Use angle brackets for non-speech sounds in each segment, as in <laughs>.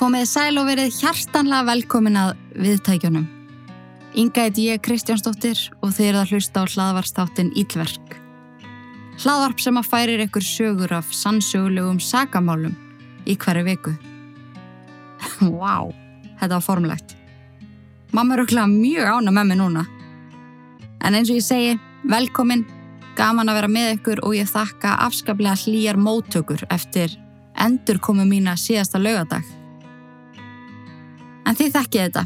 Komið sæl og verið hjartanlega velkomin að viðtækjunum. Inga heit ég Kristjánsdóttir og þið eruð að hlusta á hlaðvarstáttin Ílverk. Hlaðvarp sem að færir ykkur sögur af sannsögulegum sagamálum í hverju viku. <laughs> Vá, wow, þetta var formlegt. Mamma er okkur mjög ána með mig núna. En eins og ég segi, velkomin, gaman að vera með ykkur og ég þakka afskaplega hlýjar móttökur eftir endur komu mína síðasta laugadag. En þið þekkið þetta.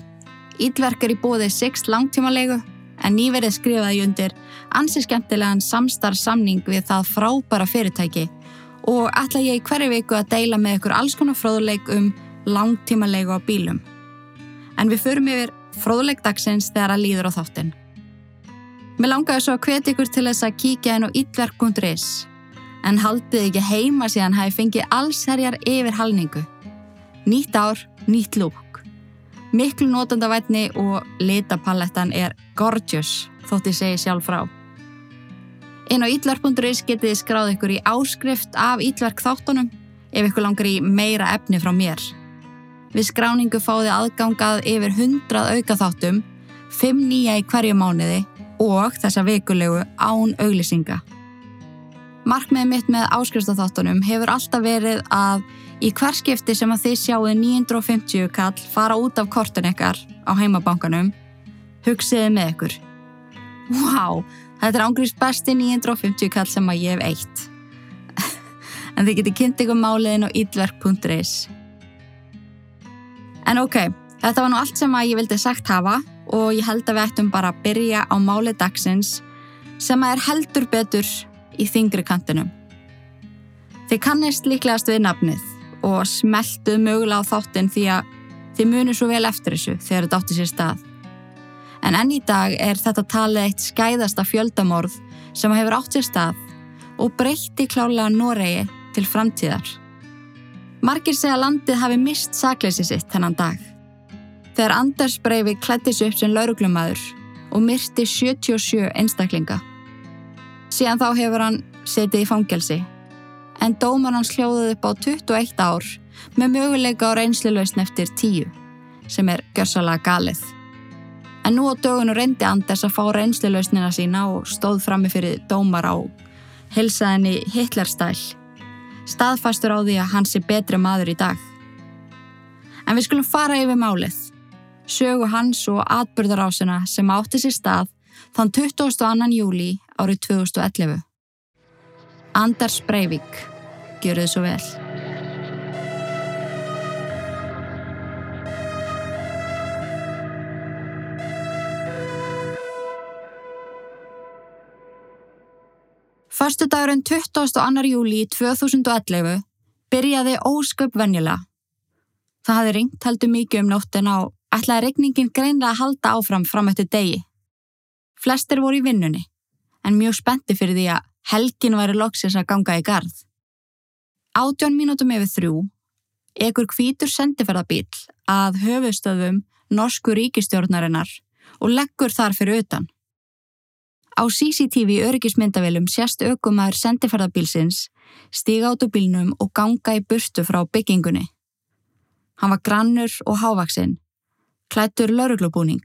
Ílverk er í bóði 6 langtímalegu en nýverið skrifaði undir ansi skemmtilegan samstarfsamning við það frábæra fyrirtæki og ætla ég hverju viku að deila með ykkur alls konar fróðuleik um langtímalegu á bílum. En við förum yfir fróðuleik dagsins þegar að líður á þáttinn. Mér langaði svo að hvetja ykkur til þess að kíkja inn á ílverk.is en haldið ekki heima síðan hafi fengið allsherjar yfir halningu. Nýtt ár, nýtt lúk. Miklu nótandavætni og litapalettan er gorgeous, þótt ég segi sjálf frá. Inn á ítlarp.is getið þið skráð ykkur í áskrift af ítlark þáttunum ef ykkur langar í meira efni frá mér. Við skráningu fáið aðgangað yfir 100 auka þáttum, 5 nýja í hverju mánuði og þessa vikulegu án auglisinga. Markmiðið mitt með áskrifstaþáttunum hefur alltaf verið að í hverskipti sem að þið sjáu 950 kall fara út af kortun ykkar á heimabankanum, hugsiði með ykkur. Wow, þetta er ángrís besti 950 kall sem að ég hef eitt. <laughs> en þið getur kynnt ykkur máliðin á idverk.is. En ok, þetta var nú allt sem að ég vildi sagt hafa og ég held að við ættum bara að byrja á málið dagsins sem að er heldur betur í þingri kantinum. Þið kannist líklegast við nafnið og smeltuð mögulega á þáttinn því að þið munir svo vel eftir þessu þegar þetta átti sér stað. En enn í dag er þetta talið eitt skæðasta fjöldamorð sem hefur átt sér stað og breytti klálega Noregi til framtíðar. Margir segja landið hafi mist sakleysi sitt þennan dag. Þegar Anders Breivik klættis upp sem lauruglumæður og myrti 77 einstaklinga. Síðan þá hefur hann setið í fangelsi. En dómar hans hljóðuð upp á 21 ár með möguleika á reynslilausn eftir 10, sem er görsalega galið. En nú á dögunu reyndi Anders að fá reynslilausnina sína og stóð frammi fyrir dómar á hilsaðinni Hitlerstæl. Staðfastur á því að hans er betri maður í dag. En við skulum fara yfir málið. Sögu hans og atbyrðarásina sem átti sér stað þann 22. júli árið 2011. Anders Breivik, gjör þið svo vel. Förstu dagurinn 22. júli 2011 byrjaði ósköp venjulega. Það hafði ringt heldur mikið um nóttin á ætlaði regningin greinlega að halda áfram fram eftir degi. Flestir voru í vinnunni, en mjög spenti fyrir því að helgin væri loksins að ganga í gard. Átjón mínútum yfir þrjú, ekur kvítur sendiferðabíl að höfustöðum norsku ríkistjórnarinnar og leggur þar fyrir utan. Á CCTV öryggismyndavilum sérst aukumæður sendiferðabílsins stíga át úr bílnum og ganga í burtu frá byggingunni. Hann var grannur og hávaksinn, klættur lauruglubúning.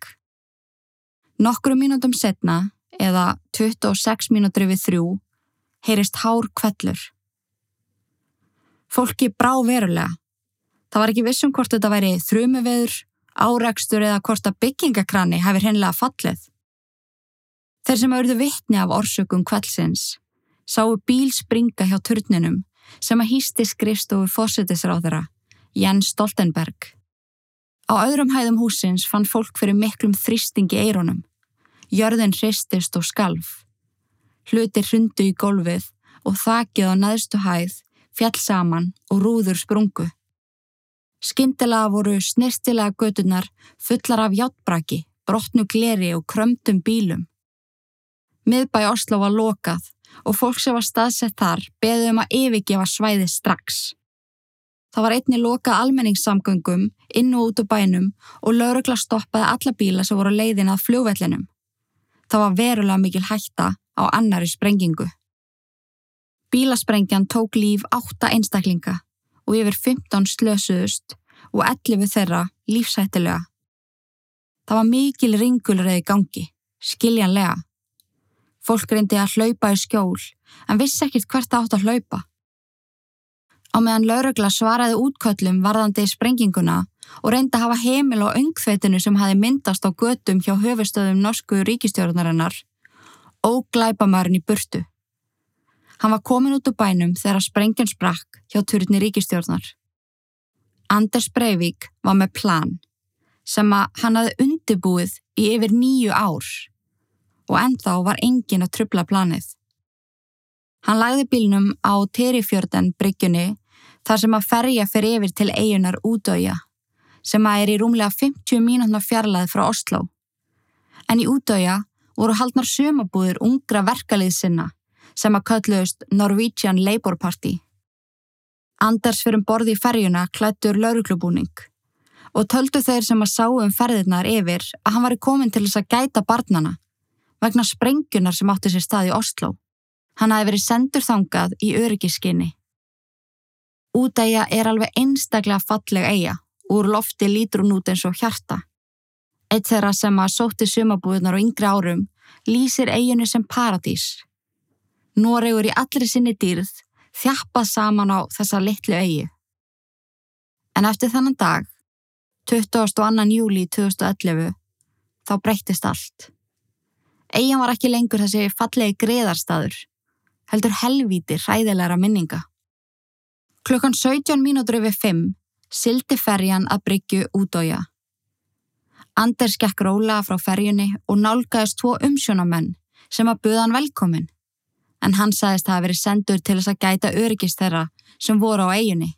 Nokkru mínútum setna, eða 26 mínútur yfir þrjú, heyrist hár kvellur. Fólki brá verulega. Það var ekki vissum hvort þetta væri þrjumiveður, áreikstur eða hvort að byggingakrani hefur hennilega fallið. Þeir sem auððu vittni af orsökum kvellsins sáu bíl springa hjá turninum sem að hýsti skrifstofu fósittisráðara, Jens Stoltenberg. Á öðrum hæðum húsins fann fólk fyrir miklum þrýstingi eironum. Jörðin hristist og skalf. Hlutir hrundu í gólfið og þakið á neðstu hæð, fjall saman og rúður sprungu. Skindilega voru snirstilega gödunar fullar af hjáttbraki, brotnu gleri og krömdum bílum. Miðbæ Oslo var lokað og fólk sem var staðsett þar beðið um að yfirgefa svæði strax. Það var einni lokað almenningssamgöngum inn og út á bænum og laurugla stoppaði alla bíla sem voru leiðin að fljóvellinum. Það var verulega mikil hætta á annari sprengingu. Bílasprengjan tók líf átta einstaklinga og yfir 15 slösuðust og 11 þeirra lífsættilega. Það var mikil ringulreið gangi, skiljanlega. Fólk reyndi að hlaupa í skjól en vissi ekkert hvert átt að hlaupa. Á meðan laurugla svaraði útköllum varðandi í sprenginguna og reyndi að hafa heimil og öngþveitinu sem hafi myndast á götum hjá höfustöðum norsku ríkistjórnarinnar og glæpamærin í burtu. Hann var komin út úr bænum þegar sprengjan sprakk hjá turni ríkistjórnar. Anders Breivik var með plan sem að hann hafði undibúið í yfir nýju ár og ennþá var engin að trubla planið. Hann lagði bílnum á Terifjörden bryggjunni þar sem að ferja fyrir yfir til eigunar útauja sem að er í rúmlega 50 mínútna fjarlæð frá Oslo. En í útauja voru haldnar sömabúðir ungra verkalið sinna sem að kölluðust Norwegian Labour Party. Anders fyrir um borði í ferjuna klættur lauruglubúning og töldu þeir sem að sáu um ferðirnar yfir að hann var komin til þess að gæta barnana vegna sprengunar sem átti sér stað í Oslo. Hann hafi verið sendur þangað í öryggiskinni. Útæja er alveg einstaklega falleg eiga úr lofti lítur hún út eins og hjarta. Eitt þeirra sem að sótti sumabúðunar á yngri árum lýsir eiginu sem paradís. Noregur í allri sinni dýrð þjappað saman á þessa litlu eigi. En eftir þannan dag, 22. júli 2011, þá breyttist allt. Eigin var ekki lengur þessi fallegi greðarstaður, heldur helvíti hræðilegra minninga. Klukkan 17 mínútur yfir 5 sildi ferjan að bryggju útója. Anders gekk róla frá ferjunni og nálgæðist tvo umsjónamenn sem að buða hann velkomin, en hann sagðist að hafa verið sendur til þess að gæta öryggist þeirra sem voru á eiginni.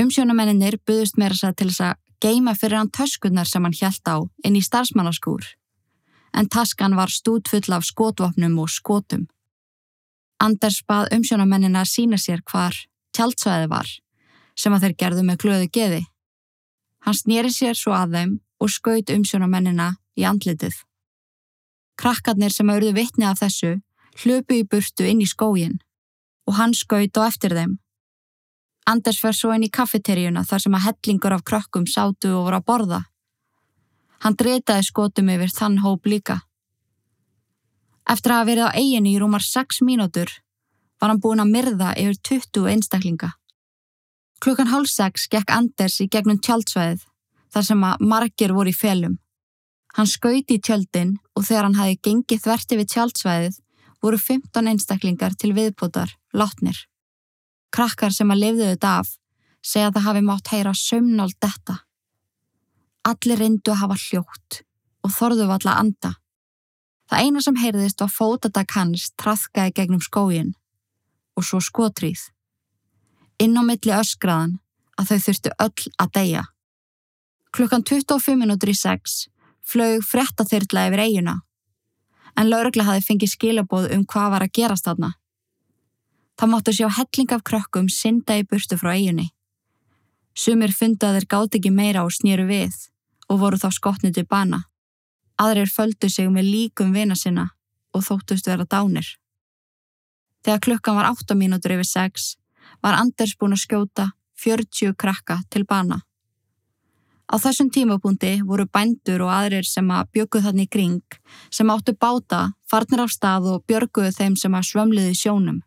Umsjónamenninir buðust meira sæð til þess að geima fyrir hann töskunnar sem hann hjælt á inn í starfsmannaskúr, en taskan var stútfull af skotvopnum og skotum. Anders bað umsjónamennina að sína sér hvar tjaldsvæði var sem að þeir gerðu með glöðu geði. Hann snýri sér svo að þeim og skaut umsjónamennina í andlitið. Krakkarnir sem auððu vittni af þessu hlöpu í burtu inn í skógin og hann skaut á eftir þeim. Anders fer svo inn í kaffeteríuna þar sem að hellingur af krökkum sátu og voru að borða. Hann dretaði skotum yfir þann hóp líka. Eftir að hafa verið á eiginu í rúmar 6 mínútur var hann búin að myrða yfir 20 einstaklinga. Klukkan hálf sex gekk Anders í gegnum tjaldsvæðið þar sem að margir voru í felum. Hann skauti í tjöldin og þegar hann hafi gengið þverti við tjaldsvæðið voru 15 einstaklingar til viðbútar, látnir. Krakkar sem að lifðu þetta af segja að það hafi mátt heyra sömnald detta. Allir reyndu að hafa hljótt og þorðu valla anda. Það eina sem heyrðist var fótadag hans trafkaði gegnum skógin og svo skotrýð inn á milli öskraðan að þau þurftu öll að deyja. Klukkan 25 minútur í 6 flög frettathyrla yfir eiguna, en laurugla hafi fengið skilabóð um hvað var að gerast þarna. Það máttu sjá helling af krökkum synda í burtu frá eigunni. Sumir fundaðir gátt ekki meira og snýru við og voru þá skotnið til bana. Aðrir földu sig með líkum vina sinna og þóttust vera dánir. Þegar klukkan var 8 mínútur yfir 6 var Anders búin að skjóta 40 krakka til bana. Á þessum tímabúndi voru bændur og aðrir sem að bjökuð þannig kring sem áttu báta, farnir á stað og björguðu þeim sem að svömliði sjónum.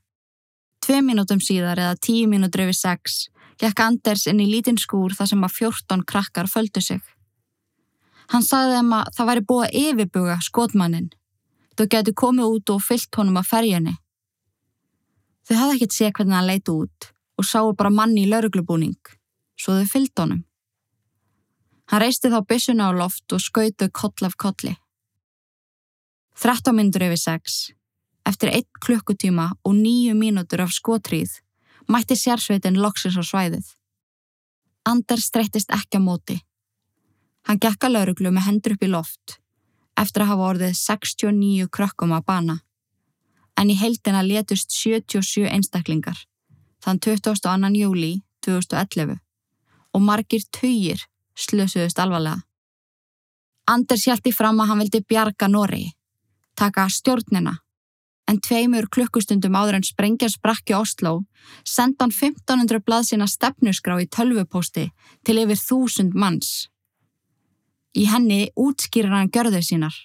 Tvei mínútum síðar eða tíu mínútur yfir sex gekk Anders inn í lítinn skúr þar sem að 14 krakkar földu sig. Hann sagði þeim að það væri búið að yfirbuga skotmannin. Þau getur komið út og fyllt honum að ferjani. Þau hafði ekkert séð hvernig hann leiti út og sáu bara manni í lauruglubúning, svo þau fyllt honum. Hann reisti þá byssuna á loft og skautu koll af kolli. 13 myndur yfir 6. Eftir 1 klukkutíma og 9 mínútur af skotríð mætti sérsveitin loksis á svæðið. Anders streyttist ekki á móti. Hann gekka lauruglu með hendur upp í loft eftir að hafa orðið 69 krökkum að bana en í heildina letust 77 einstaklingar þann 22. júli 2011 og margir töyir slösuðust alvarlega. Anders hjælti fram að hann vildi bjarga Nóri, taka stjórnina en tveimur klukkustundum áður en sprengja sprakki Oslo, senda hann 1500 blaðsina stefnusgrá í tölvupósti til yfir þúsund manns. Í henni útskýrir hann görður sínar.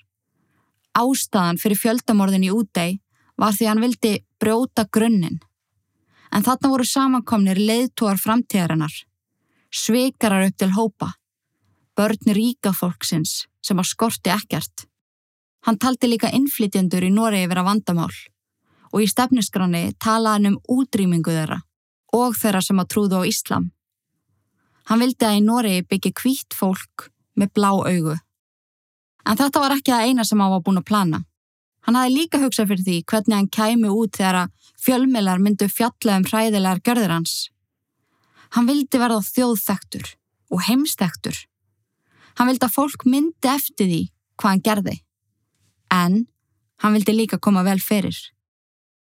Ástæðan fyrir fjöldamorðin í útdeg var því hann vildi brjóta grunninn. En þarna voru samankomnir leiðtúar framtíðarinnar, sveikarar upp til hópa, börn ríka fólksins sem á skorti ekkert. Hann taldi líka innflytjendur í Noregi vera vandamál og í stefniskráni talaði hann um útrýmingu þeirra og þeirra sem að trúðu á Íslam. Hann vildi að í Noregi byggja kvítt fólk með blá augu. En þetta var ekki það eina sem hann var búin að plana. Hann hafi líka hugsað fyrir því hvernig hann kæmi út þegar fjölmilar myndu fjalla um hræðilegar görður hans. Hann vildi verða þjóðþektur og heimstektur. Hann vildi að fólk myndi eftir því hvað hann gerði en hann vildi líka koma vel fyrir.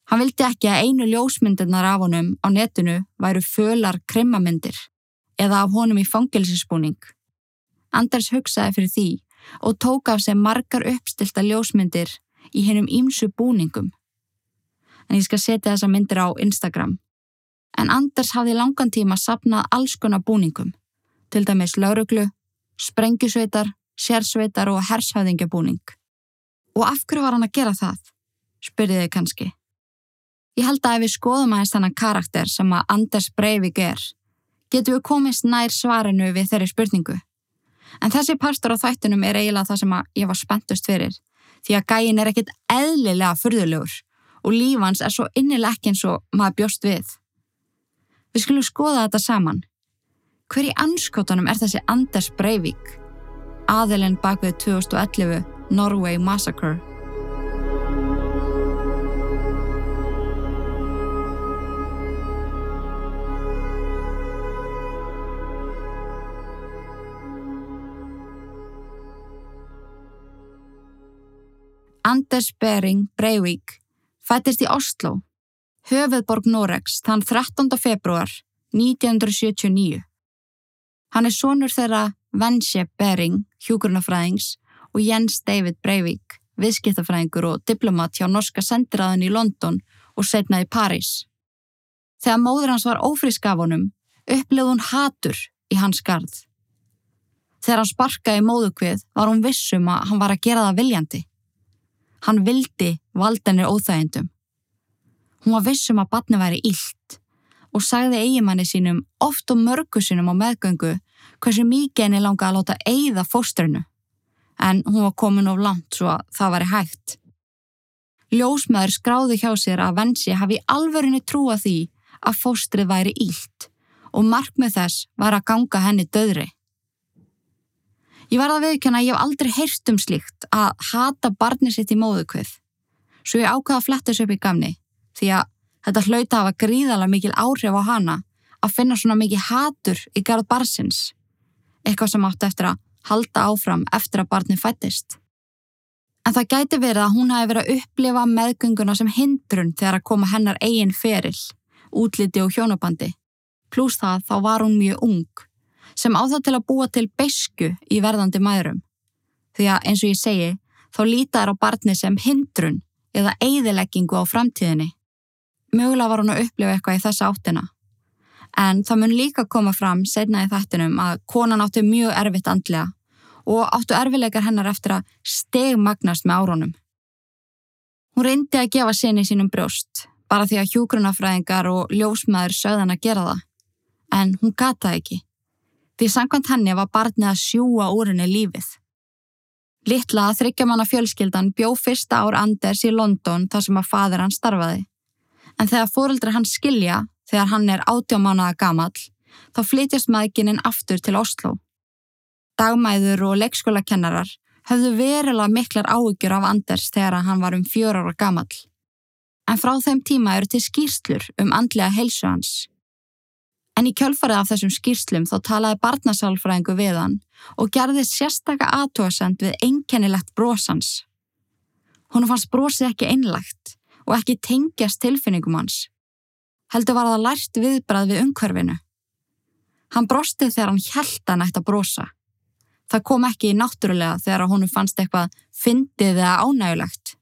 Hann vildi ekki að einu ljósmyndirnar af honum á netinu væru fölar krimmamyndir eða af honum í fangilsinsbúning. Anders hugsaði fyrir því og tók af sig margar uppstilta ljósmyndir í hennum ímsu búningum. En ég skal setja þessa myndir á Instagram. En Anders hafði langan tíma sapnað alls konar búningum, til dæmis lauruglu, sprengjusveitar, sérsveitar og hershafðingjabúning. Og af hverju var hann að gera það? Spyrðið þið kannski. Ég held að ef við skoðum aðeins þannan karakter sem að Anders Breivik er, getum við komist nær svarinu við þeirri spurningu. En þessi partur á þættunum er eiginlega það sem ég var spentust fyrir, því að gæin er ekkit eðlilega fyrðulegur og lífans er svo innileg ekki eins og maður bjóst við. Við skulum skoða þetta saman. Hver í anskótanum er þessi Anders Breivik? Aðelinn bak við 2011 Norway Massacre. Anders Bering Breivik fættist í Oslo, höfuðborg Noregs, þann 13. februar 1979. Hann er sonur þeirra Vensje Bering, hjúkurnafræðings, og Jens David Breivik, viðskiptafræðingur og diplomat hjá norska sendiræðin í London og setna í París. Þegar móður hans var ófrísk af honum, upplifði hún hatur í hans gard. Þegar hann sparkaði móðukvið var hún vissum að hann var að gera það viljandi. Hann vildi valdenir óþægindum. Hún var vissum að batni væri illt og sagði eigimanni sínum oft og mörgu sínum á meðgöngu hversu mikið henni langa að láta eigða fóstrunu en hún var komin of langt svo að það væri hægt. Ljósmaður skráði hjá sér að Vensi hafi alverðinu trúa því að fóstrið væri ílt og markmið þess var að ganga henni döðri. Ég var að viðkjöna að ég hef aldrei heyrst um slíkt að hata barni sitt í móðukvið, svo ég ákvaða að fletta þessu upp í gamni því að þetta hlauta hafa gríðala mikil áhrif á hana að finna svona mikið hatur í garð barsins, eitthvað sem átti eftir að halda áfram eftir að barni fættist. En það gæti verið að hún hafi verið að upplifa meðgönguna sem hindrun þegar að koma hennar eigin ferill, útliti og hjónabandi. Plús það þá var hún mjög ung, sem á það til að búa til besku í verðandi maðurum. Því að eins og ég segi, þá lítar á barni sem hindrun eða eigðileggingu á framtíðinni. Mögulega var hún að upplifa eitthvað í þessa áttina En það mun líka koma fram setna í þættinum að konan áttu mjög erfitt andlega og áttu erfilegar hennar eftir að stegmagnast með árónum. Hún reyndi að gefa sinni sínum brjóst bara því að hjúgrunafræðingar og ljósmaður sögðan að gera það. En hún gata ekki. Því samkvæmt henni var barnið að sjúa úr henni lífið. Littla að þryggjamanna fjölskyldan bjó fyrsta ár Anders í London þar sem að fadur hann starfaði. En þegar fóreldra hann skilja þegar hann er átjámánaða gamall, þá flytjast maðgininn aftur til Oslo. Dagmæður og leikskólakennarar höfðu verilega miklar áhugjur af Anders þegar hann var um fjör ára gamall. En frá þeim tíma eru til skýrslur um andlega heilsu hans. En í kjölfarið af þessum skýrslum þá talaði barnasálfræðingu við hann og gerði sérstaka aðtóasend við einkennilegt brósans. Hún fannst brósið ekki einlagt og ekki tengjast tilfinningum hans heldur var það lært viðbrað við umhverfinu. Hann brostið þegar hann að nætt að brosa. Það kom ekki í náttúrulega þegar honum fannst eitthvað fyndið eða ánægulegt.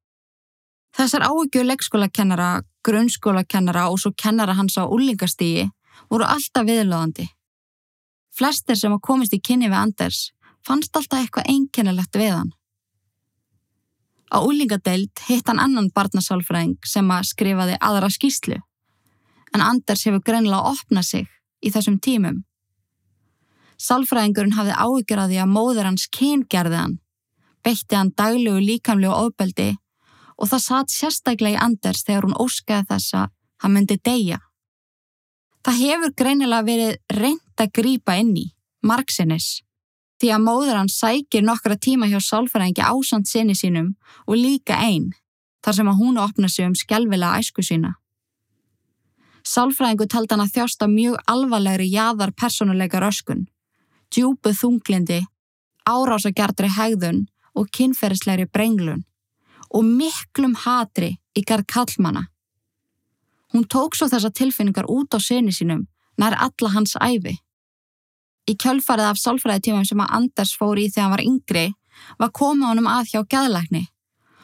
Þessar áhugju leikskólakennara, grunnskólakennara og svo kennara hans á úlingastígi voru alltaf viðlóðandi. Flestir sem að komist í kynni við Anders fannst alltaf eitthvað einkennilegt við hann. Á úlingadeild hitt hann annan barnasálfræðing sem að skrifaði aðra skýslu, en Anders hefur greinlega opnað sig í þessum tímum. Sálfræðingurinn hafði áhyggjur að því að móður hans kyngerði hann, beitti hann daglegu líkamlegu ofbeldi og það satt sérstaklega í Anders þegar hún óskaði þess að hann myndi deyja. Það hefur greinilega verið reynd að grýpa inn í, margsinnis, því að móður hann sækir nokkra tíma hjá sálfræðingi ásand sinni sínum og líka einn, þar sem að hún opna sig um skjálfilega æsku sína. Sálfræðingu taldi hann að þjásta mjög alvarlegri jáðar personuleika röskun, djúbu þunglindi, árásagjartri hegðun og kynferðislegri brenglun og miklum hatri garð kallmana. Hún tók svo þessa tilfinningar út á sinni sínum nær alla hans æfi. Í kjölfarið af sálfræðitímum sem að Anders fór í þegar hann var yngri var komið honum að hjá gæðlækni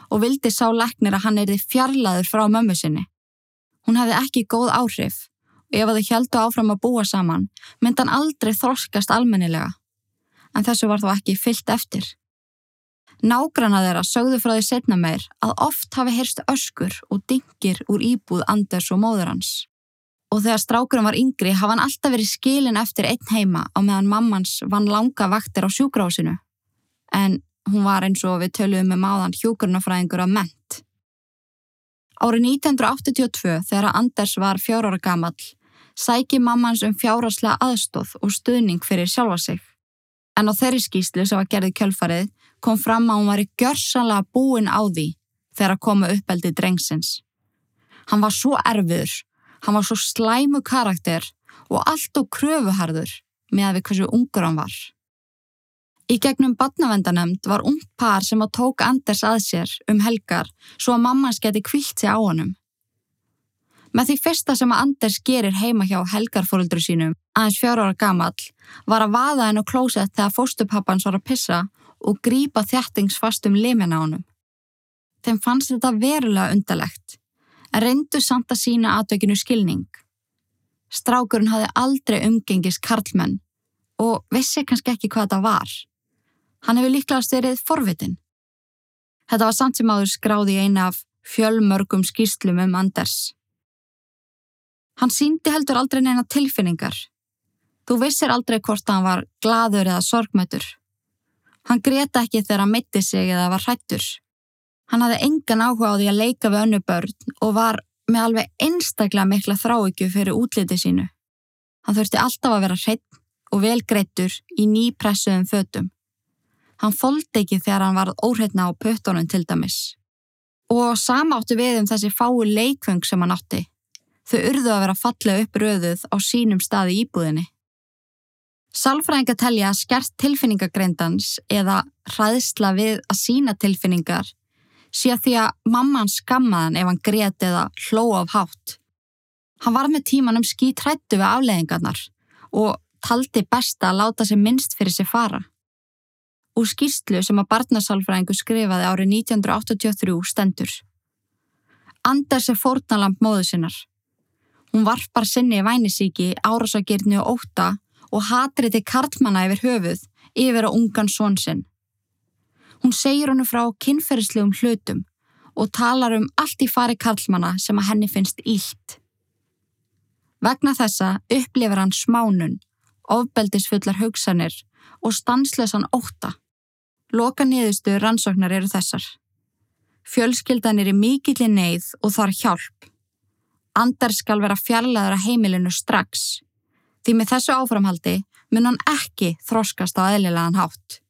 og vildi sá læknir að hann erði fjarlaður frá mömmu sinni. Hún hefði ekki góð áhrif og ef þau heldu áfram að búa saman myndi hann aldrei þorskast almennilega. En þessu var þó ekki fyllt eftir. Nágranna þeirra sögðu frá því setna meir að oft hafi heyrst öskur og dingir úr íbúð Anders og móður hans. Og þegar strákurum var yngri hafa hann alltaf verið skilin eftir einn heima á meðan mammans vann langa vaktir á sjúgrásinu. En hún var eins og við töluðum með máðan hjúkurnafræðingur af ment. Árið 1982 þegar Anders var fjórára gamall sæki mammans um fjáraslega aðstóð og stuðning fyrir sjálfa sig. En á þeirri skýslu sem var gerðið kjölfarið kom fram að hún var í gjörsanlega búin á því þegar að koma uppeldi drengsins. Hann var svo erfiður, hann var svo slæmu karakter og allt og kröfuharður með að við hversu ungur hann var. Í gegnum badnavendanemnd var ung par sem að tók Anders að sér um helgar svo að mammans geti kvílt sig á honum. Með því fyrsta sem að Anders gerir heima hjá helgarfóruldru sínum, aðeins fjóra ára gamall, var að vaða henn og klósett þegar fóstupappans var að pissa og grípa þjættingsfastum limin á honum. Þeim fannst þetta verulega undalegt, en reyndu samt að sína aðdökinu skilning. Strákurinn hafði aldrei umgengist karlmenn og vissi kannski ekki hvað þetta var. Hann hefur líklega styrið forvitin. Þetta var samt sem áður skráði eina af fjölmörgum skýslum um Anders. Hann síndi heldur aldrei neina tilfinningar. Þú vissir aldrei hvort hann var gladur eða sorgmætur. Hann greta ekki þegar hann mitti sig eða var hrættur. Hann hafði engan áhuga á því að leika við önnu börn og var með alveg einstaklega mikla þráikju fyrir útliti sínu. Hann þurfti alltaf að vera hreitt og velgreittur í nýpressuðum fötum. Hann fóldi ekki þegar hann var óhreitna á pötunum til dæmis. Og sama áttu við um þessi fái leikvöng sem hann átti. Þau urðu að vera fallega upp röðuð á sínum staði íbúðinni. Sálfræðinga telja að skert tilfinningagreindans eða hraðsla við að sína tilfinningar sé að því að mamman skammaðan ef hann greti eða hló af hátt. Hann var með tímanum skítrættu við afleðingarnar og taldi besta að láta sig minnst fyrir sig fara. Úr skýrstlu sem að barnasálfræðingu skrifaði árið 1983 stendur. Anders er fórnalamp móðu sinnar. Hún varpar sinni í vænisíki, árásagirni og óta og hatri til karlmanna yfir höfuð yfir á ungan són sinn. Hún segir hannu frá kynferðslegum hlutum og talar um allt í fari karlmanna sem að henni finnst ílt. Vegna þessa upplifir hann smánun, ofbeldisfullar hugsanir og stanslesan óta. Loka niðurstu rannsóknar eru þessar. Fjölskyldan er í mikilli neyð og þar hjálp. Andar skal vera fjarlæður að heimilinu strax Því með þessu áframhaldi mun hann ekki þroskast á eðlilegan hátt.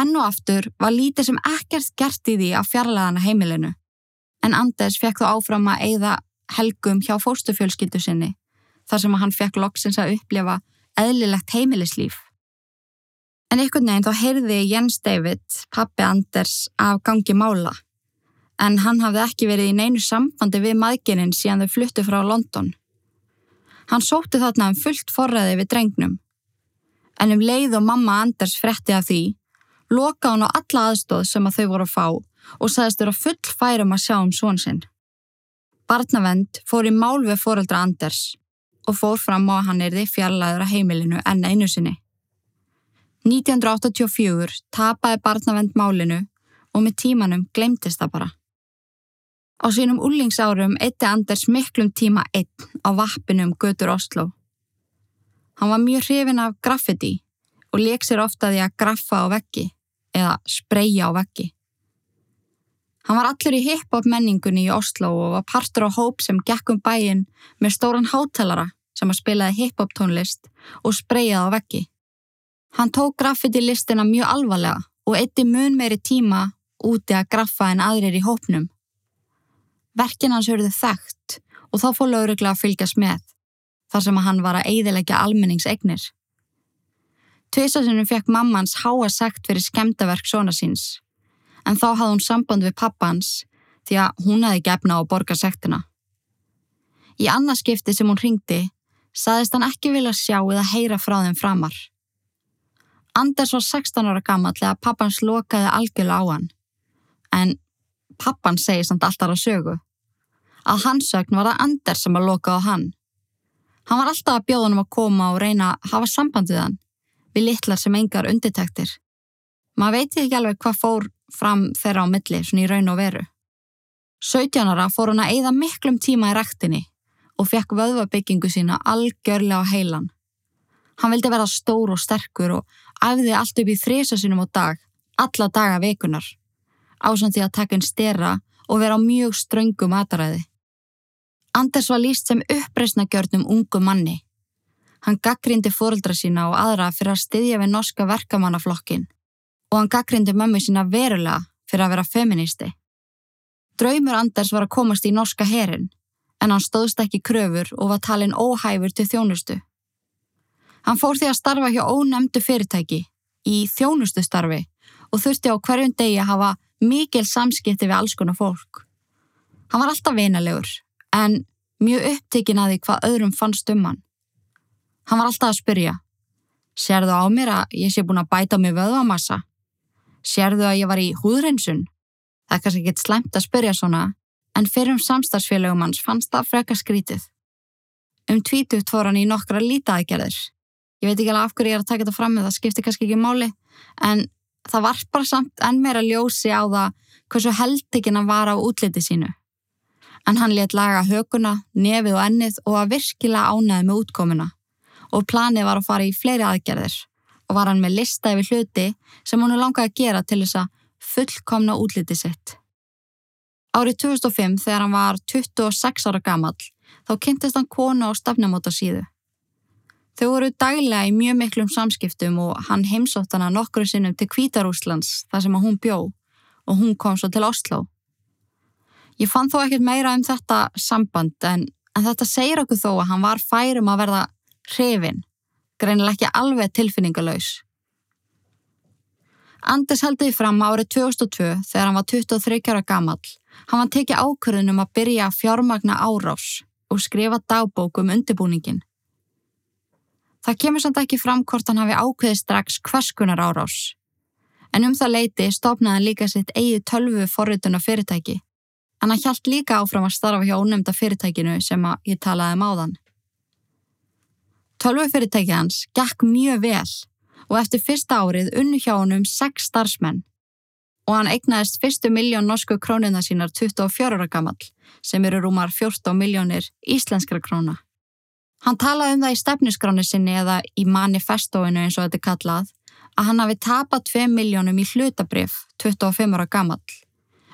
Enn og aftur var lítið sem ekkert gert í því á fjarlæðana heimilinu, en Anders fekk þó áfram að eigða helgum hjá fóstufjölskyldu sinni, þar sem hann fekk loksins að upplifa eðlilegt heimilislíf. En ykkur neginn þá heyrði Jens David, pappi Anders, af gangi mála, en hann hafði ekki verið í neinu sambandi við maðgininn síðan þau fluttu frá London. Hann sótti þarna um fullt forræði við drengnum. En um leið og mamma Anders fretti af því, loka hann á alla aðstóð sem að þau voru að fá og sagðist vera full færum að sjá um svon sinn. Barnavend fór í mál við foreldra Anders og fór fram á að hann erði fjarlæður að heimilinu enn einu sinni. 1984 tapaði barnavend málinu og með tímanum glemtist það bara. Á sínum úlingsárum eitti Anders miklum tíma einn á vappinum Götur Oslo. Hann var mjög hrifin af graffiti og leik sér ofta því að graffa á veggi eða spreja á veggi. Hann var allur í hip-hop menningunni í Oslo og var partur á hóp sem gekk um bæin með stóran hátalara sem að spilaði hip-hop tónlist og sprejaði á veggi. Hann tók graffiti listina mjög alvarlega og eitti mun meiri tíma úti að graffa en aðrir í hópnum. Verkin hans hörðu þekkt og þá fór lauruglega að fylgjast með, þar sem að hann var að eidilegja almenningsegnir. Tviðsasinnum fekk mammans háa sekt fyrir skemdaverk svona síns, en þá hafði hún samband við pappans því að hún hefði gefna á borga sektina. Í annarskipti sem hún ringdi, saðist hann ekki vilja sjá eða heyra frá þeim framar. Anders var 16 ára gammal þegar pappans lokaði algjörlega á hann, en pappan segir samt alltaf á sögu. Að hans sögn var það Anders sem að loka á hann. Hann var alltaf að bjóða hann um að koma og reyna að hafa samband við hann, við litlar sem engar undirtektir. Maður veit ekki alveg hvað fór fram þeirra á milli, svona í raun og veru. 17 ára fór hann að eigða miklum tíma í rektinni og fekk vöðvabyggingu sína algjörlega á heilan. Hann vildi vera stór og sterkur og æfði allt upp í þrisa sinum á dag, alla daga vekunar ásand því að taka einn stera og vera á mjög ströngu mataræði. Anders var líst sem uppreysnagjörnum ungu manni. Hann gaggrindi fóruldra sína og aðra fyrir að styðja við norska verkamannaflokkin og hann gaggrindi mömmu sína verulega fyrir að vera feministi. Draumur Anders var að komast í norska herin en hann stóðst ekki kröfur og var talin óhæfur til þjónustu. Hann fór því að starfa hjá ónemdu fyrirtæki í þjónustu starfi og þurfti á hverjum degi að hafa mikil samskipti við alls konar fólk. Hann var alltaf vinalegur, en mjög upptekinn að því hvað öðrum fannst um hann. Hann var alltaf að spyrja, sérðu á mér að ég sé búin að bæta mig vöðamassa? Sérðu að ég var í húðreinsun? Það er kannski ekkit slæmt að spyrja svona, en fyrir um samstagsfélögum hans fannst það freka skrítið. Um tvítugt fór hann í nokkra lítaðgerðir. Ég veit ekki alveg af hverju ég er að taka þetta fram með það skipti kannski ekki máli, en það var bara samt enn meira ljósi á það hversu heldekinn hann var á útliti sínu. En hann let laga höguna, nefið og ennið og að virkilega ánaði með útkomuna og planið var að fara í fleiri aðgerðir og var hann með lista yfir hluti sem hann langaði að gera til þess að fullkomna útliti sitt. Árið 2005 þegar hann var 26 ára gammal þá kynntist hann konu á stafnamóta síðu. Þau voru daglega í mjög miklum samskiptum og hann heimsótt hana nokkru sinnum til Kvítarúslands þar sem hún bjó og hún kom svo til Oslo. Ég fann þó ekkert meira um þetta samband en, en þetta segir okkur þó að hann var færum að verða hrifin, greinilega ekki alveg tilfinningalauðs. Anders heldiði fram árið 2002 þegar hann var 23 ára gammal. Hann var tekið ákvörðunum að byrja að fjármagna árás og skrifa dagbók um undirbúningin. Það kemur samt ekki fram hvort hann hafi ákveðið strax hverskunar árás. En um það leiti stopnaði hann líka sitt eigið tölvu forrituna fyrirtæki. En hann hjælt líka áfram að starfa hjá ónefnda fyrirtækinu sem ég talaði um áðan. Tölvu fyrirtæki hans gekk mjög vel og eftir fyrsta árið unnu hjá hann um 6 starfsmenn og hann eignaðist fyrstu miljón norsku krónina sínar 24 ára gammal sem eru rúmar 14 miljónir íslenskra króna. Hann talaði um það í stefniskráni sinni eða í manifestóinu eins og þetta er kallað að hann hafi tapað 2 miljónum í hlutabrif 25 ára gammal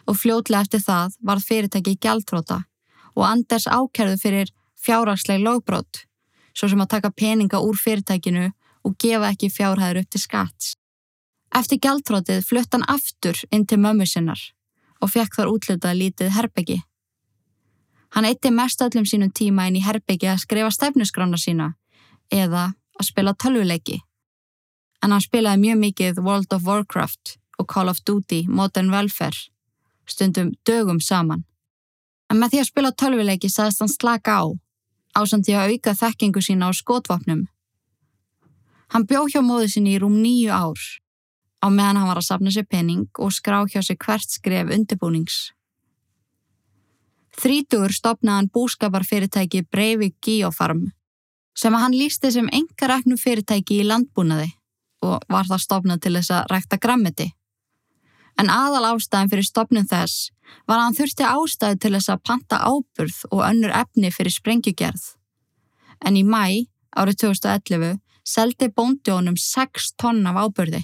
og fljótlega eftir það var fyrirtæki í gjaldróta og Anders ákerðu fyrir fjárhagsleg lögbrót svo sem að taka peninga úr fyrirtækinu og gefa ekki fjárhæður upp til skatts. Eftir gjaldrótið flutt hann aftur inn til mömmu sinnar og fekk þar útlutað lítið herbyggi. Hann eitti mest öllum sínum tíma inn í herbyggja að skrifa stefnuskrána sína eða að spila tölvuleiki. En hann spilaði mjög mikið World of Warcraft og Call of Duty Modern Welfare, stundum dögum saman. En með því að spila tölvuleiki sagðist hann slaka á, ásand því að auka þekkingu sína á skotvapnum. Hann bjó hjá móðu sinni í rúm nýju ár, á meðan hann var að sapna sér pening og skrá hjá sér hvert skref undirbúnings. Þrítugur stopnaði hann búskaparfyrirtæki Breivik Geofarm sem að hann lísti sem engaræknu fyrirtæki í landbúnaði og var það stopnað til þess að rækta grammiti. En aðal ástæðin fyrir stopnum þess var að hann þurfti ástæði til þess að panta áburð og önnur efni fyrir sprengjugerð. En í mæ árið 2011 seldi bóndi honum 6 tonn af áburði.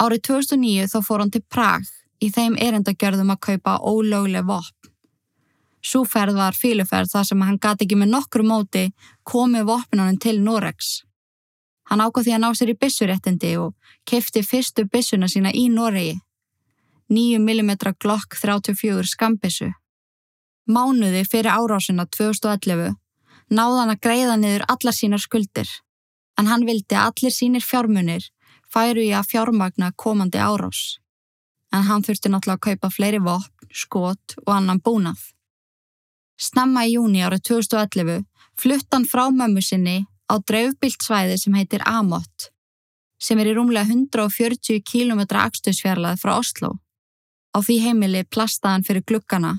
Árið 2009 þá fór hann til Prag í þeim erindagjörðum að kaupa ólögleg vopn. Súferð var fíluferð þar sem hann gati ekki með nokkru móti komið vopnunum til Noregs. Hann ákvað því að ná sér í bissuréttindi og kefti fyrstu bissuna sína í Noregi. 9 mm Glock 34 skambissu. Mánuði fyrir árásina 2011 náða hann að greiða niður allar sínar skuldir, en hann vildi að allir sínir fjármunir færu í að fjármagna komandi árás. En hann þurfti náttúrulega að kaupa fleiri vopn, skot og annan búnað. Snemma í júni árið 2011 flutt hann frá mömmu sinni á dreifbilt svæði sem heitir Amott, sem er í rúmlega 140 km axtusfjarlað frá Oslo. Á því heimili plastaði hann fyrir glukkana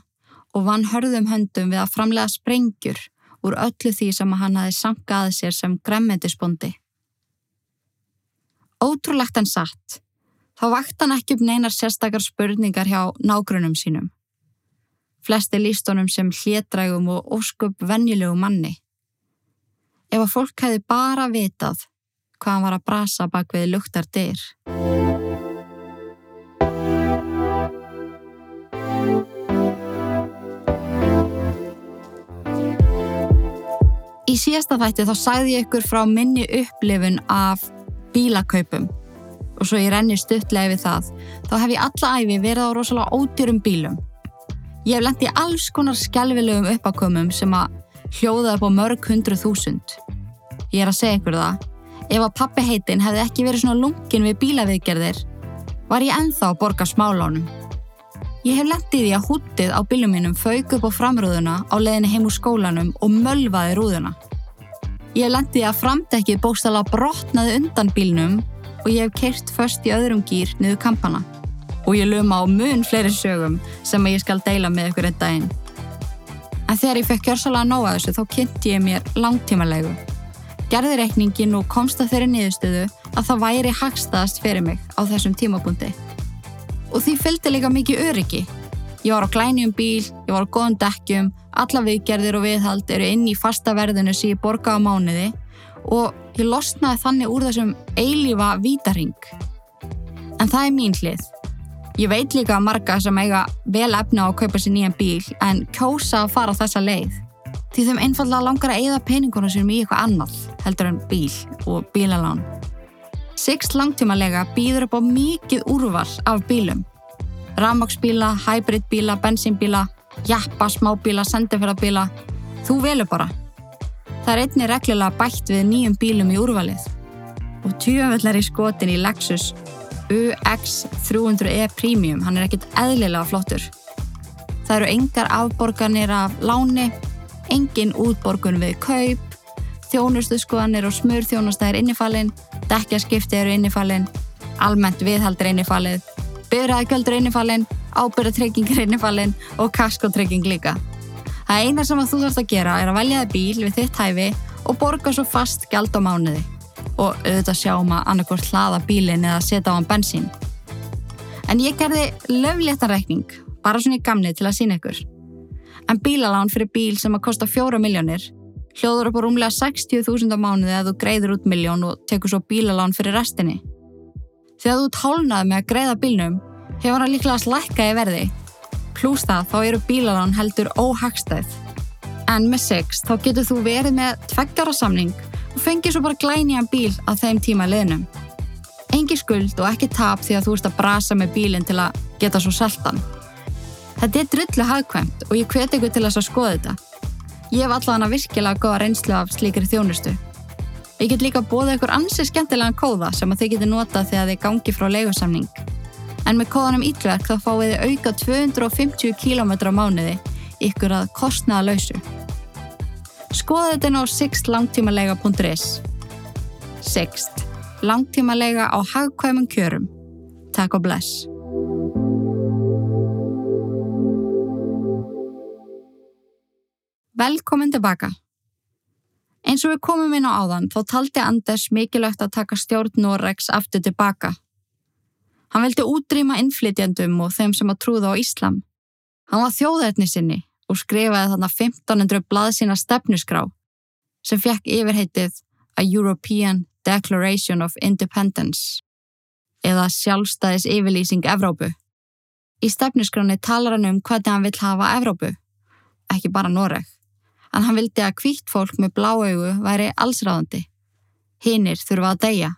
og vann hörðum höndum við að framlega sprengjur úr öllu því sem hann hafi sankaði sér sem gremmendisbondi. Ótrúlegt en satt, þá vakt hann ekki upp neinar sérstakar spurningar hjá nágrunum sínum. Flesti líst honum sem hlétrægum og óskup venjulegu manni. Ef að fólk hefði bara vitað hvað hann var að brasa bak við luktar dyr. Í síðasta þætti þá sagði ég ykkur frá minni upplifun af bílakaupum og svo ég renni stuttlega við það þá hef ég alla æfi verið á rosalega ódýrum bílum. Ég hef lendt í alls konar skjálfilegum uppakomum sem að hljóða upp á mörg hundru þúsund. Ég er að segja ykkur það, ef að pappi heitin hefði ekki verið svona lungin við bílaviðgerðir var ég enþá að borga smálánum. Ég hef lendið í að húttið á bílum mínum fauk upp á framrúðuna á leðinni heim úr skólanum og mölvaði rúðuna. Ég hef lendið í að framdekkið bókstala brotnaði undan bílnum og ég hef kert först í öðrum gýr niður kampana. Og ég luma á mun fleiri sögum sem ég skal deila með ykkur einn daginn. En þegar ég fekk kjörsalega að nóa þessu þá kynnti ég mér langtímalegu. Gerði reikningin og komst að þeirri niðurstöðu að það væri hagstaðast fyrir mig á þessum tímapunkti og því fylgdi líka mikið öryggi. Ég var á glænjum bíl, ég var á góðum dekkjum, alla viðgerðir og viðhald eru inn í fasta verðinu sem ég borga á mánuði og ég losnaði þannig úr þessum eilífa vítaring. En það er mín hlið. Ég veit líka marga sem eiga vel efna á að kaupa sér nýjan bíl en kjósa að fara þessa leið. Því þeim einfallega langar að eigða peningunum sem í eitthvað annað heldur en bíl og bílalán. Six langtímalega býður upp á mikið úrval af bílum. Ramagsbíla, hybridbíla, bensínbíla, jappa, smábíla, sendiferðarbíla. Þú velur bara. Það er einni reglulega bætt við nýjum bílum í úrvalið. Og tjöfellar í skotin í Lexus UX300e Premium, hann er ekkit eðlilega flottur. Það eru engar afborganir af láni, engin útborgun við kaup, þjónustu skoðanir og smur þjónustæðir innifalinn dekkjaskipti eru innifalinn, almennt viðhald er innifallið, byrjaðgjöld er innifallinn, ábyrðatrygging er innifallinn og kaskotrygging líka. Það eina sem þú þarfst að gera er að velja þig bíl við þitt hæfi og borga svo fast gæld á mánuði og auðvitað sjá um að annarkort hlaða bílinn eða setja á hann bensín. En ég gerði löfléttarækning, bara svona í gamni til að sína ykkur. En bílalán fyrir bíl sem að kosta fjóra miljónir hljóður upp á rúmlega 60.000 á mánuði að þú greiður út miljón og tekur svo bílalán fyrir restinni. Þegar þú tálnaði með að greiða bílnum hefur hann líklega slækka í verði. Plús það þá eru bílalán heldur óhagstæð. En með 6 þá getur þú verið með tveggjara samning og fengir svo bara glæniðan bíl að þeim tíma leðnum. Engi skuld og ekki tap því að þú ert að brasa með bílinn til að geta svo seltan. Þetta er drullu hagkvæmt og ég hveti ykkur til að skoða þetta. Ég hef allavega virkilega góða reynslu af slíkri þjónustu. Ég get líka bóða ykkur ansið skemmtilegan kóða sem að þið getur notað þegar þið gangi frá leigusamning. En með kóðanum Ítlverk þá fáið þið auka 250 km á mánuði ykkur að kostnaða lausu. Skoða þetta ná sixtlangtímalega.is Sixt. langtímalega á hagkvæmum kjörum. Takk og bless. Velkomin tilbaka. Eins og við komum inn á áðan þá taldi Anders mikilvægt að taka stjórn Noregs aftur tilbaka. Hann vildi útrýma innflytjandum og þeim sem að trúða á Íslam. Hann var þjóðætni sinni og skrifaði þarna 1500 blað sína stefnusgrá sem fekk yfirheitið A European Declaration of Independence eða sjálfstæðis yfirlýsing Evrópu. Í stefnuskráni talar hann um hvernig hann vill hafa Evrópu, ekki bara Noreg en hann vildi að kvítt fólk með bláaugu væri allsráðandi. Hinnir þurfa að deyja.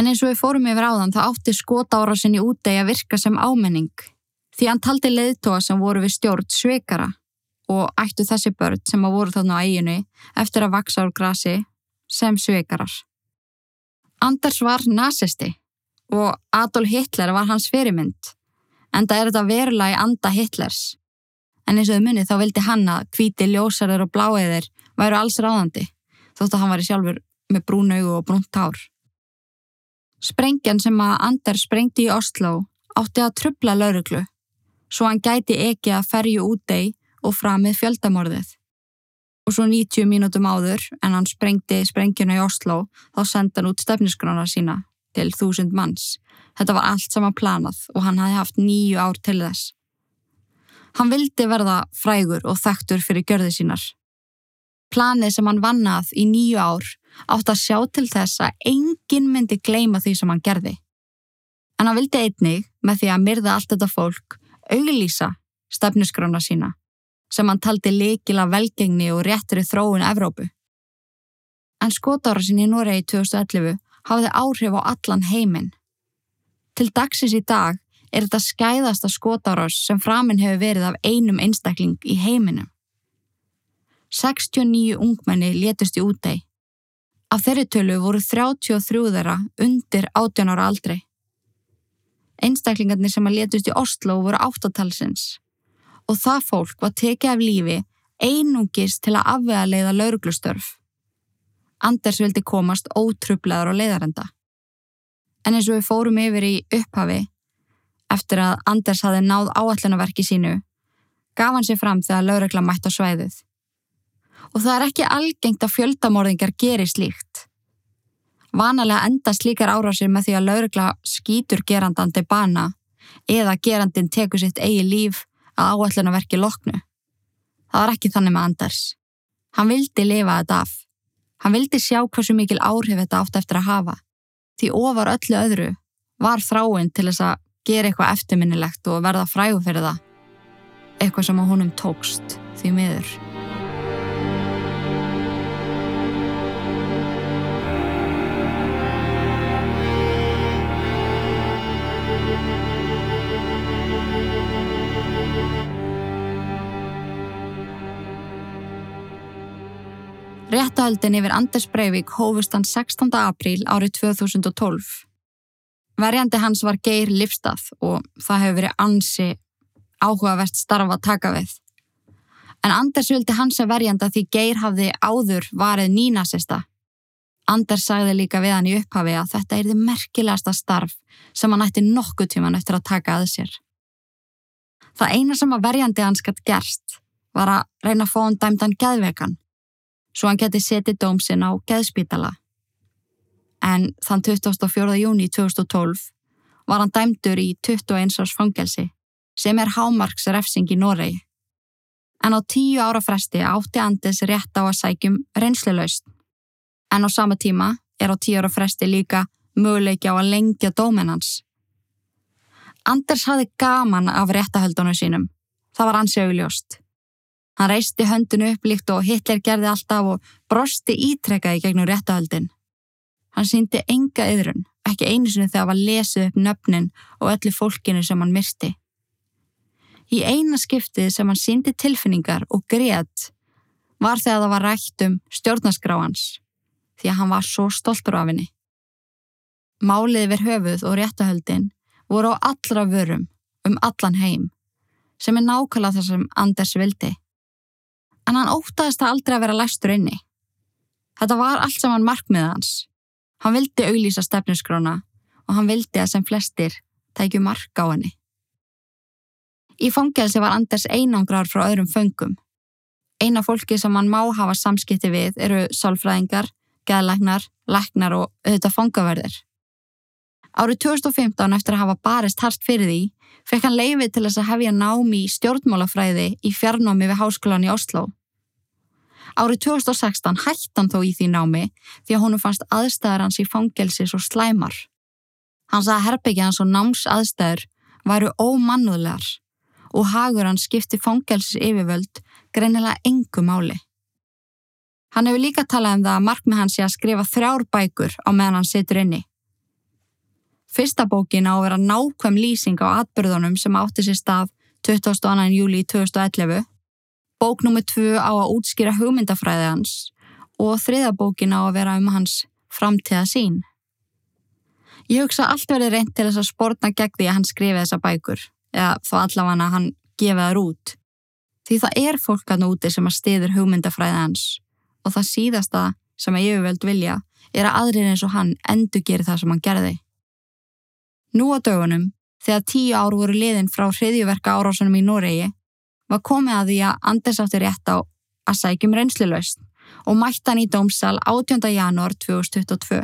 En eins og við fórum yfir áðan þá átti skotára sinni útdegi að virka sem ámenning því hann taldi leiðtóa sem voru við stjórn sveikara og ættu þessi börn sem að voru þarna á eiginu eftir að vaksa úr grasi sem sveikarar. Anders var nazisti og Adolf Hitler var hans fyrirmynd en það er þetta verulega í anda Hitlers en eins og þau munið þá vildi hann að hvíti ljósarður og bláeðir væru alls ráðandi þótt að hann var í sjálfur með brún augu og brúnt hár. Sprengjan sem að Anders sprengti í Oslo átti að trubla lauruglu svo hann gæti ekki að ferju útdei og framið fjöldamorðið. Og svo 90 mínútum áður en hann sprengti sprengjuna í Oslo þá senda hann út stefniskrána sína til þúsund manns. Þetta var allt saman planað og hann hafi haft nýju ár til þess. Hann vildi verða frægur og þekktur fyrir gjörði sínar. Planið sem hann vannað í nýju ár átt að sjá til þess að enginn myndi gleima því sem hann gerði. En hann vildi einnig með því að myrða allt þetta fólk auglýsa stefnuskrána sína sem hann taldi leikila velgengni og réttri þróun Evrópu. En skotára sinni í Noregi 2011 hafiði áhrif á allan heiminn. Til dagsins í dag er þetta skæðasta skotárás sem framinn hefur verið af einum einstakling í heiminum. 69 ungmenni létust í útei. Af þeirri tölu voru 33 þeirra undir 18 ára aldrei. Einstaklingarnir sem að létust í Oslo voru áttatalsins og það fólk var tekið af lífi einungis til að afvega leiða lauruglustörf. Anders vildi komast ótrublaður á leiðarenda. En eins og við fórum yfir í upphafi eftir að Anders hafi náð áallunaverki sínu, gaf hann sér fram þegar laurugla mætt á svæðið. Og það er ekki algengt að fjöldamorðingar gerir slíkt. Vanalega enda slíkar árásir með því að laurugla skýtur gerandan til bana eða gerandin tekur sitt eigi líf að áallunaverki loknu. Það var ekki þannig með Anders. Hann vildi lifa þetta af. Hann vildi sjá hversu mikil áhrif þetta átt eftir að hafa. Því ofar öllu öðru var þráinn til þess að gera eitthvað eftirminnilegt og verða frægu fyrir það. Eitthvað sem á honum tókst því miður. Réttahaldin yfir Anders Breivik hófust hann 16. apríl árið 2012. Verjandi hans var Geir Livstað og það hefur verið ansi áhugavert starfa að taka við. En Anders vildi hans að verjanda því Geir hafði áður varið nínasista. Anders sagði líka við hann í upphafi að þetta er þið merkilegasta starf sem hann ætti nokkuð tíman eftir að taka að sér. Það eina sem að verjandi hans gætt gerst var að reyna að fá hann dæmdan geðvekan svo hann geti setið dómsinn á geðspítala en þann 24. júni 2012 var hann dæmdur í 21 árs fangelsi sem er hámarksrefsing í Noregi. En á tíu ára fresti átti Andis rétt á að sækjum reynslilaust. En á sama tíma er á tíu ára fresti líka möguleiki á að lengja dómenans. Anders hafði gaman af réttahöldunum sínum. Það var hans augljóst. Hann reisti höndinu upp líkt og Hitler gerði alltaf og brosti ítrekkaði gegnum réttahöldin. Hann síndi enga yðrun, ekki einu sinni þegar var lesið upp nöfnin og öllu fólkinu sem hann myrsti. Í eina skiptið sem hann síndi tilfinningar og greiðt var þegar það var rætt um stjórnaskráhans því að hann var svo stoltur af henni. Málið við höfuð og réttahöldin voru á allra vörum um allan heim sem er nákvæmlega það sem Anders vildi. En hann ótaðist það aldrei að vera læstur inni. Þetta var allt saman markmiðið hans Hann vildi auglýsa stefnusgrána og hann vildi að sem flestir tækju mark á henni. Í fangelsi var Anders einangrar frá öðrum föngum. Eina fólki sem hann má hafa samskipti við eru sálfræðingar, geðlæknar, læknar og auðvitað fangaverðir. Árið 2015 eftir að hafa barist harst fyrir því fekk hann leifið til þess að hefja námi í stjórnmálafræði í fjarnámi við háskólan í Oslo. Árið 2016 hætti hann þó í því námi því að honum fannst aðstæðar hans í fangelsi svo slæmar. Hann sagði að herbyggja hans og náms aðstæður væru ómannúðlegar og hagur hann skipti fangelsis yfirvöld greinilega engu máli. Hann hefur líka talað um það að markmið hans sé að skrifa þrjár bækur á meðan hann situr inni. Fyrsta bókin á að vera nákvæm lýsing á atbyrðunum sem átti sér stað 22. júli 2011, bók nr. 2 á að útskýra hugmyndafræði hans og þriða bókin á að vera um hans framtíða sín. Ég hugsa allt verið reynd til þess að spórna gegn því að hann skrifi þessa bækur, eða þá allavega hann gefa þær út. Því það er fólk að núti sem að stiður hugmyndafræði hans og það síðasta sem að ég veld vilja er að aðrir eins og hann endur gerir það sem hann gerði. Nú á dögunum, þegar tíu ár voru liðin frá hriðjuverka árásunum í Noregi, var komið að því að Anders átti rétt á að sækjum reynslilaust og mættan í dómsal 18. janúar 2022.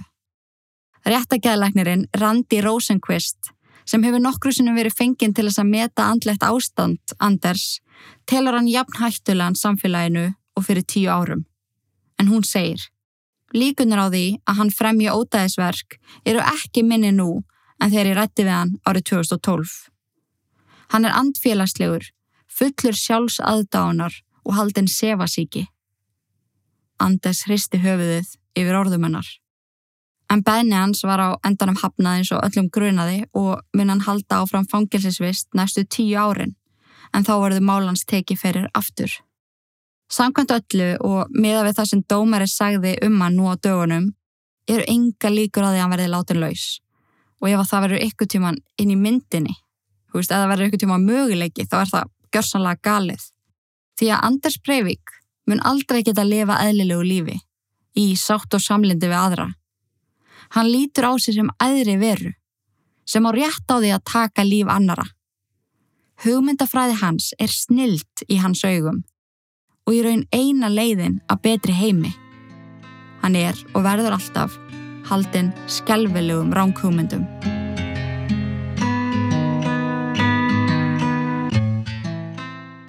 Réttageðlæknirinn Randi Rosenqvist, sem hefur nokkru sinnum verið fenginn til þess að meta andlegt ástand Anders, telur hann jafn hættulegan samfélaginu og fyrir tíu árum. En hún segir, líkunar á því að hann fremja ódæðisverk eru ekki minni nú en þegar ég rætti við hann árið 2012. Hann er andfélagslegur, fullur sjálfs aðdánar og haldinn sefasíki. Andes hristi höfuðið yfir orðumennar. En bæni hans var á endanum hafnað eins og öllum grunaði og mun hann halda áfram fangilsisvist næstu tíu árin, en þá verður málans tekið ferir aftur. Samkvæmt öllu og miða við það sem dómari sagði um hann nú á dögunum, eru enga líkur að því að hann verði látið laus og ef það verður ykkur tíman inn í myndinni, þú veist, það verður ykkur tíman möguleiki, þá er það gjörsanlega galið. Því að Anders Breivik mun aldrei geta að lifa eðlilegu lífi í sátt og samlindi við aðra. Hann lítur á sig sem æðri veru, sem á rétt á því að taka líf annara. Hugmyndafræði hans er snilt í hans augum og í raun eina leiðin að betri heimi. Hann er og verður alltaf haldinn skelvelegum ránkhugmyndum.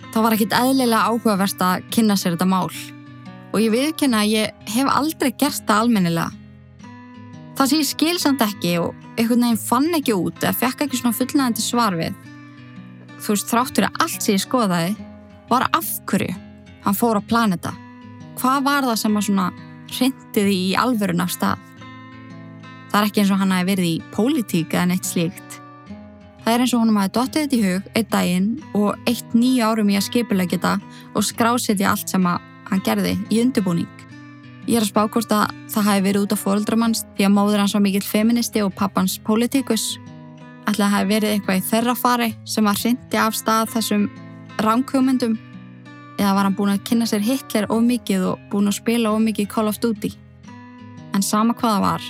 Það var ekkit eðlilega áhugavert að kynna sér þetta mál og ég viðkynna að ég hef aldrei gert það almennilega. Það sé ég skilsand ekki og einhvern veginn fann ekki út eða fekk ekki svona fullnægandi svar við. Þú veist, þráttur að allt sem ég skoðaði var afhverju hann fór á planeta. Hvað var það sem að svona hrindið í alvörun af stað? Það er ekki eins og hann hafi verið í pólitík eða neitt slíkt. Það er eins og honum hafi dottið þetta í hug eitt daginn og eitt nýja árum í að skipulega geta og skrásetja allt sem hann gerði í undirbúning. Ég er að spá hvort að það hafi verið út á fóröldramanns því að móður hans var mikill feministi og pappans pólitíkus. Ætla að hafi verið eitthvað í þeirra fari sem var hrindi af stað þessum ránkjómyndum eða var hann búin að kynna sér Hitler of mikið og búin að spila of mikið Call of Duty. En sama hvaða var,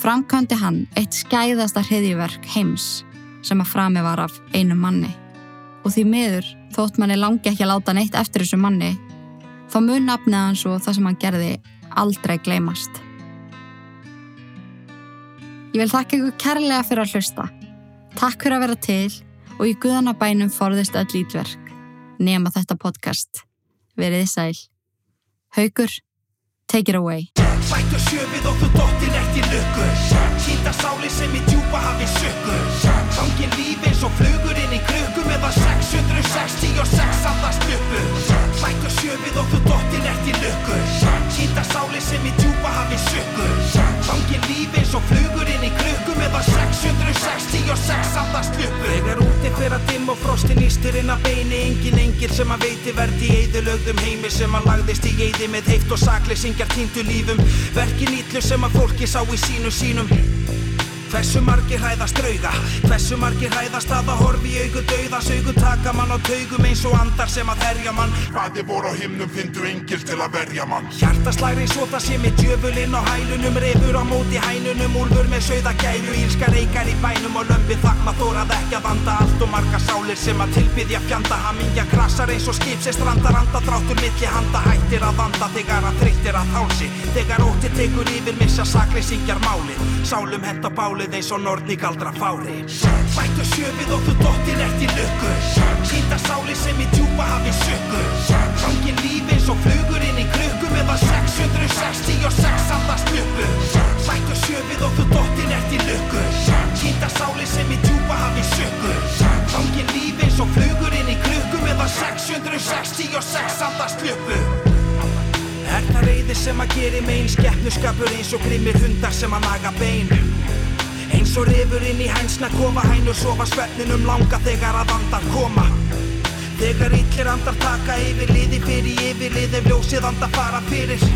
framkvæmdi hann eitt skæðasta hriðiverk heims sem að frami var af einu manni. Og því miður, þótt manni langi ekki að láta neitt eftir þessu manni, þá mun nafnið hans og það sem hann gerði aldrei gleymast. Ég vil þakka ykkur kærlega fyrir að hlusta. Takk fyrir að vera til og í guðanabænum forðist öll ítverk. Nefna þetta podcast. Verið þið sæl. Haugur, take it away. Eftir lukku. Sýnda sáli sem í djúpa hafi sökku Gangin líf eins og flugur inn í krukku Meðan 666 andast uppu Sættu sjöfið og þú dottir eftir lukku. Sýnda sáli sem í djúpa hafi sökku Gangin líf eins og flugur inn í krukku Meðan 666 andast uppu Þegar úti fyrir að dimm og frostin ístir inn að beini. Engin engil sem að veiti verði í eidulögðum heimi Sem að lagðist í eidi með heift og sakleysingjar týndu lífum. Verkin ítlu sem að fólki sá í sínu sínum Hversu margir hræðast drauga? Hversu margir hræðast að það horfi í auku dauða? Saugu taka mann á taugum eins og andar sem að herja mann. Hvaði voru á himnum fyndu engil til að verja mann. Hjartaslæri svo það sé með djöfulinn á hælunum Refur á móti hænunum, úlfur með sögða gæru Ílska reykar í bænum og lömpi þakma þórað ekki að vanda. Allt og marga sálir sem að tilbyðja fjanda Hamingja krasar eins og skip sem strandar anda Þráttur milli handa hættir að vanda Þegar að þreyttir að hálsi. Þegar ótti tekur yfir missa sakri syngjar málið eins og nortni galdra fári. Bættu sjöfið og þú dottir í lukku. Sýnda sáli sem í djúpa hafi sökku Gangin lífi eins og flugur inn í krukku Meða 666 andast luppu Bættu sjöfið og þú dottir í lukku. Sýnda sáli sem í djúpa hafi sökku Gangin lífi eins og flugur inn í krukku Meða 666 andast luppu Er það reyði sem að geri megin Skeppnuskapur eins og grimmir hundar sem að naga bein Eins og rifur inn í hænsna kofa hænur sofa svefninum langa þegar að andar koma. Þegar illir andar taka yfir liði fyrir yfirlið ef ljósið andar fara fyrir.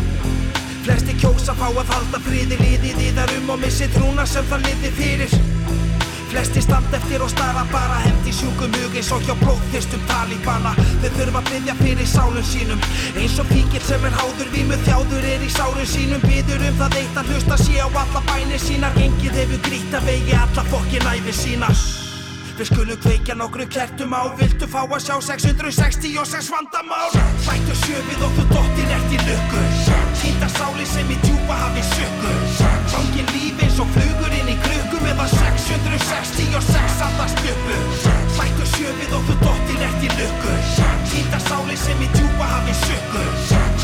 Flesti kjósa fá að halda friði liðið í þar um og missi trúna sem það liði fyrir Flesti standa eftir og stara bara hefndi sjúkum hug eins og hjá blóðþyrstum talíbana Þau þurfa að byggja fyrir sálum sínum. Eins og fíkil sem er háður vímu þjáður er í sálum sínum. Byður um það eitt að hlusta sé á alla bænir sínar. Engið hefur grýtt að vegi alla fokkin æfi sína. Við skulum kveikja nokkru kertum á. Viltu fá að sjá 666 vandamál? Bættu sjöfið og þú dottir ert í lukku. Sýnda sáli sem í djúpa hafi sökku Fangin lífi eins og flugur nema 666 allast hljöpu Hlættu sjöfið og þú dottir eftir lukku. Týta sáli sem í djúpa hafi sökku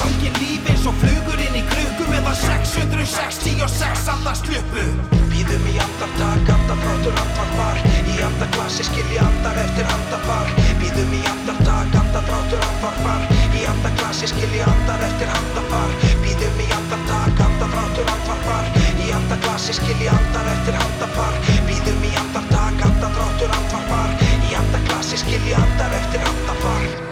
Hangir lífi eins og flugur inn í krukku meðan 666 allast hljöpu Býðum í andartak, andarfrátur, andarfar. Í andarklassi skilji andar eftir andafar Býðum í andartak, andarfrátur, andarfar. Í andarklassi skilji andar eftir andafar Býðum í andartak, andarfrátur, andarfar handa glasi skilji andar eftir handafar býður mér andartak andadráttur andvarpar. Í handa glasi skilji andar eftir handafar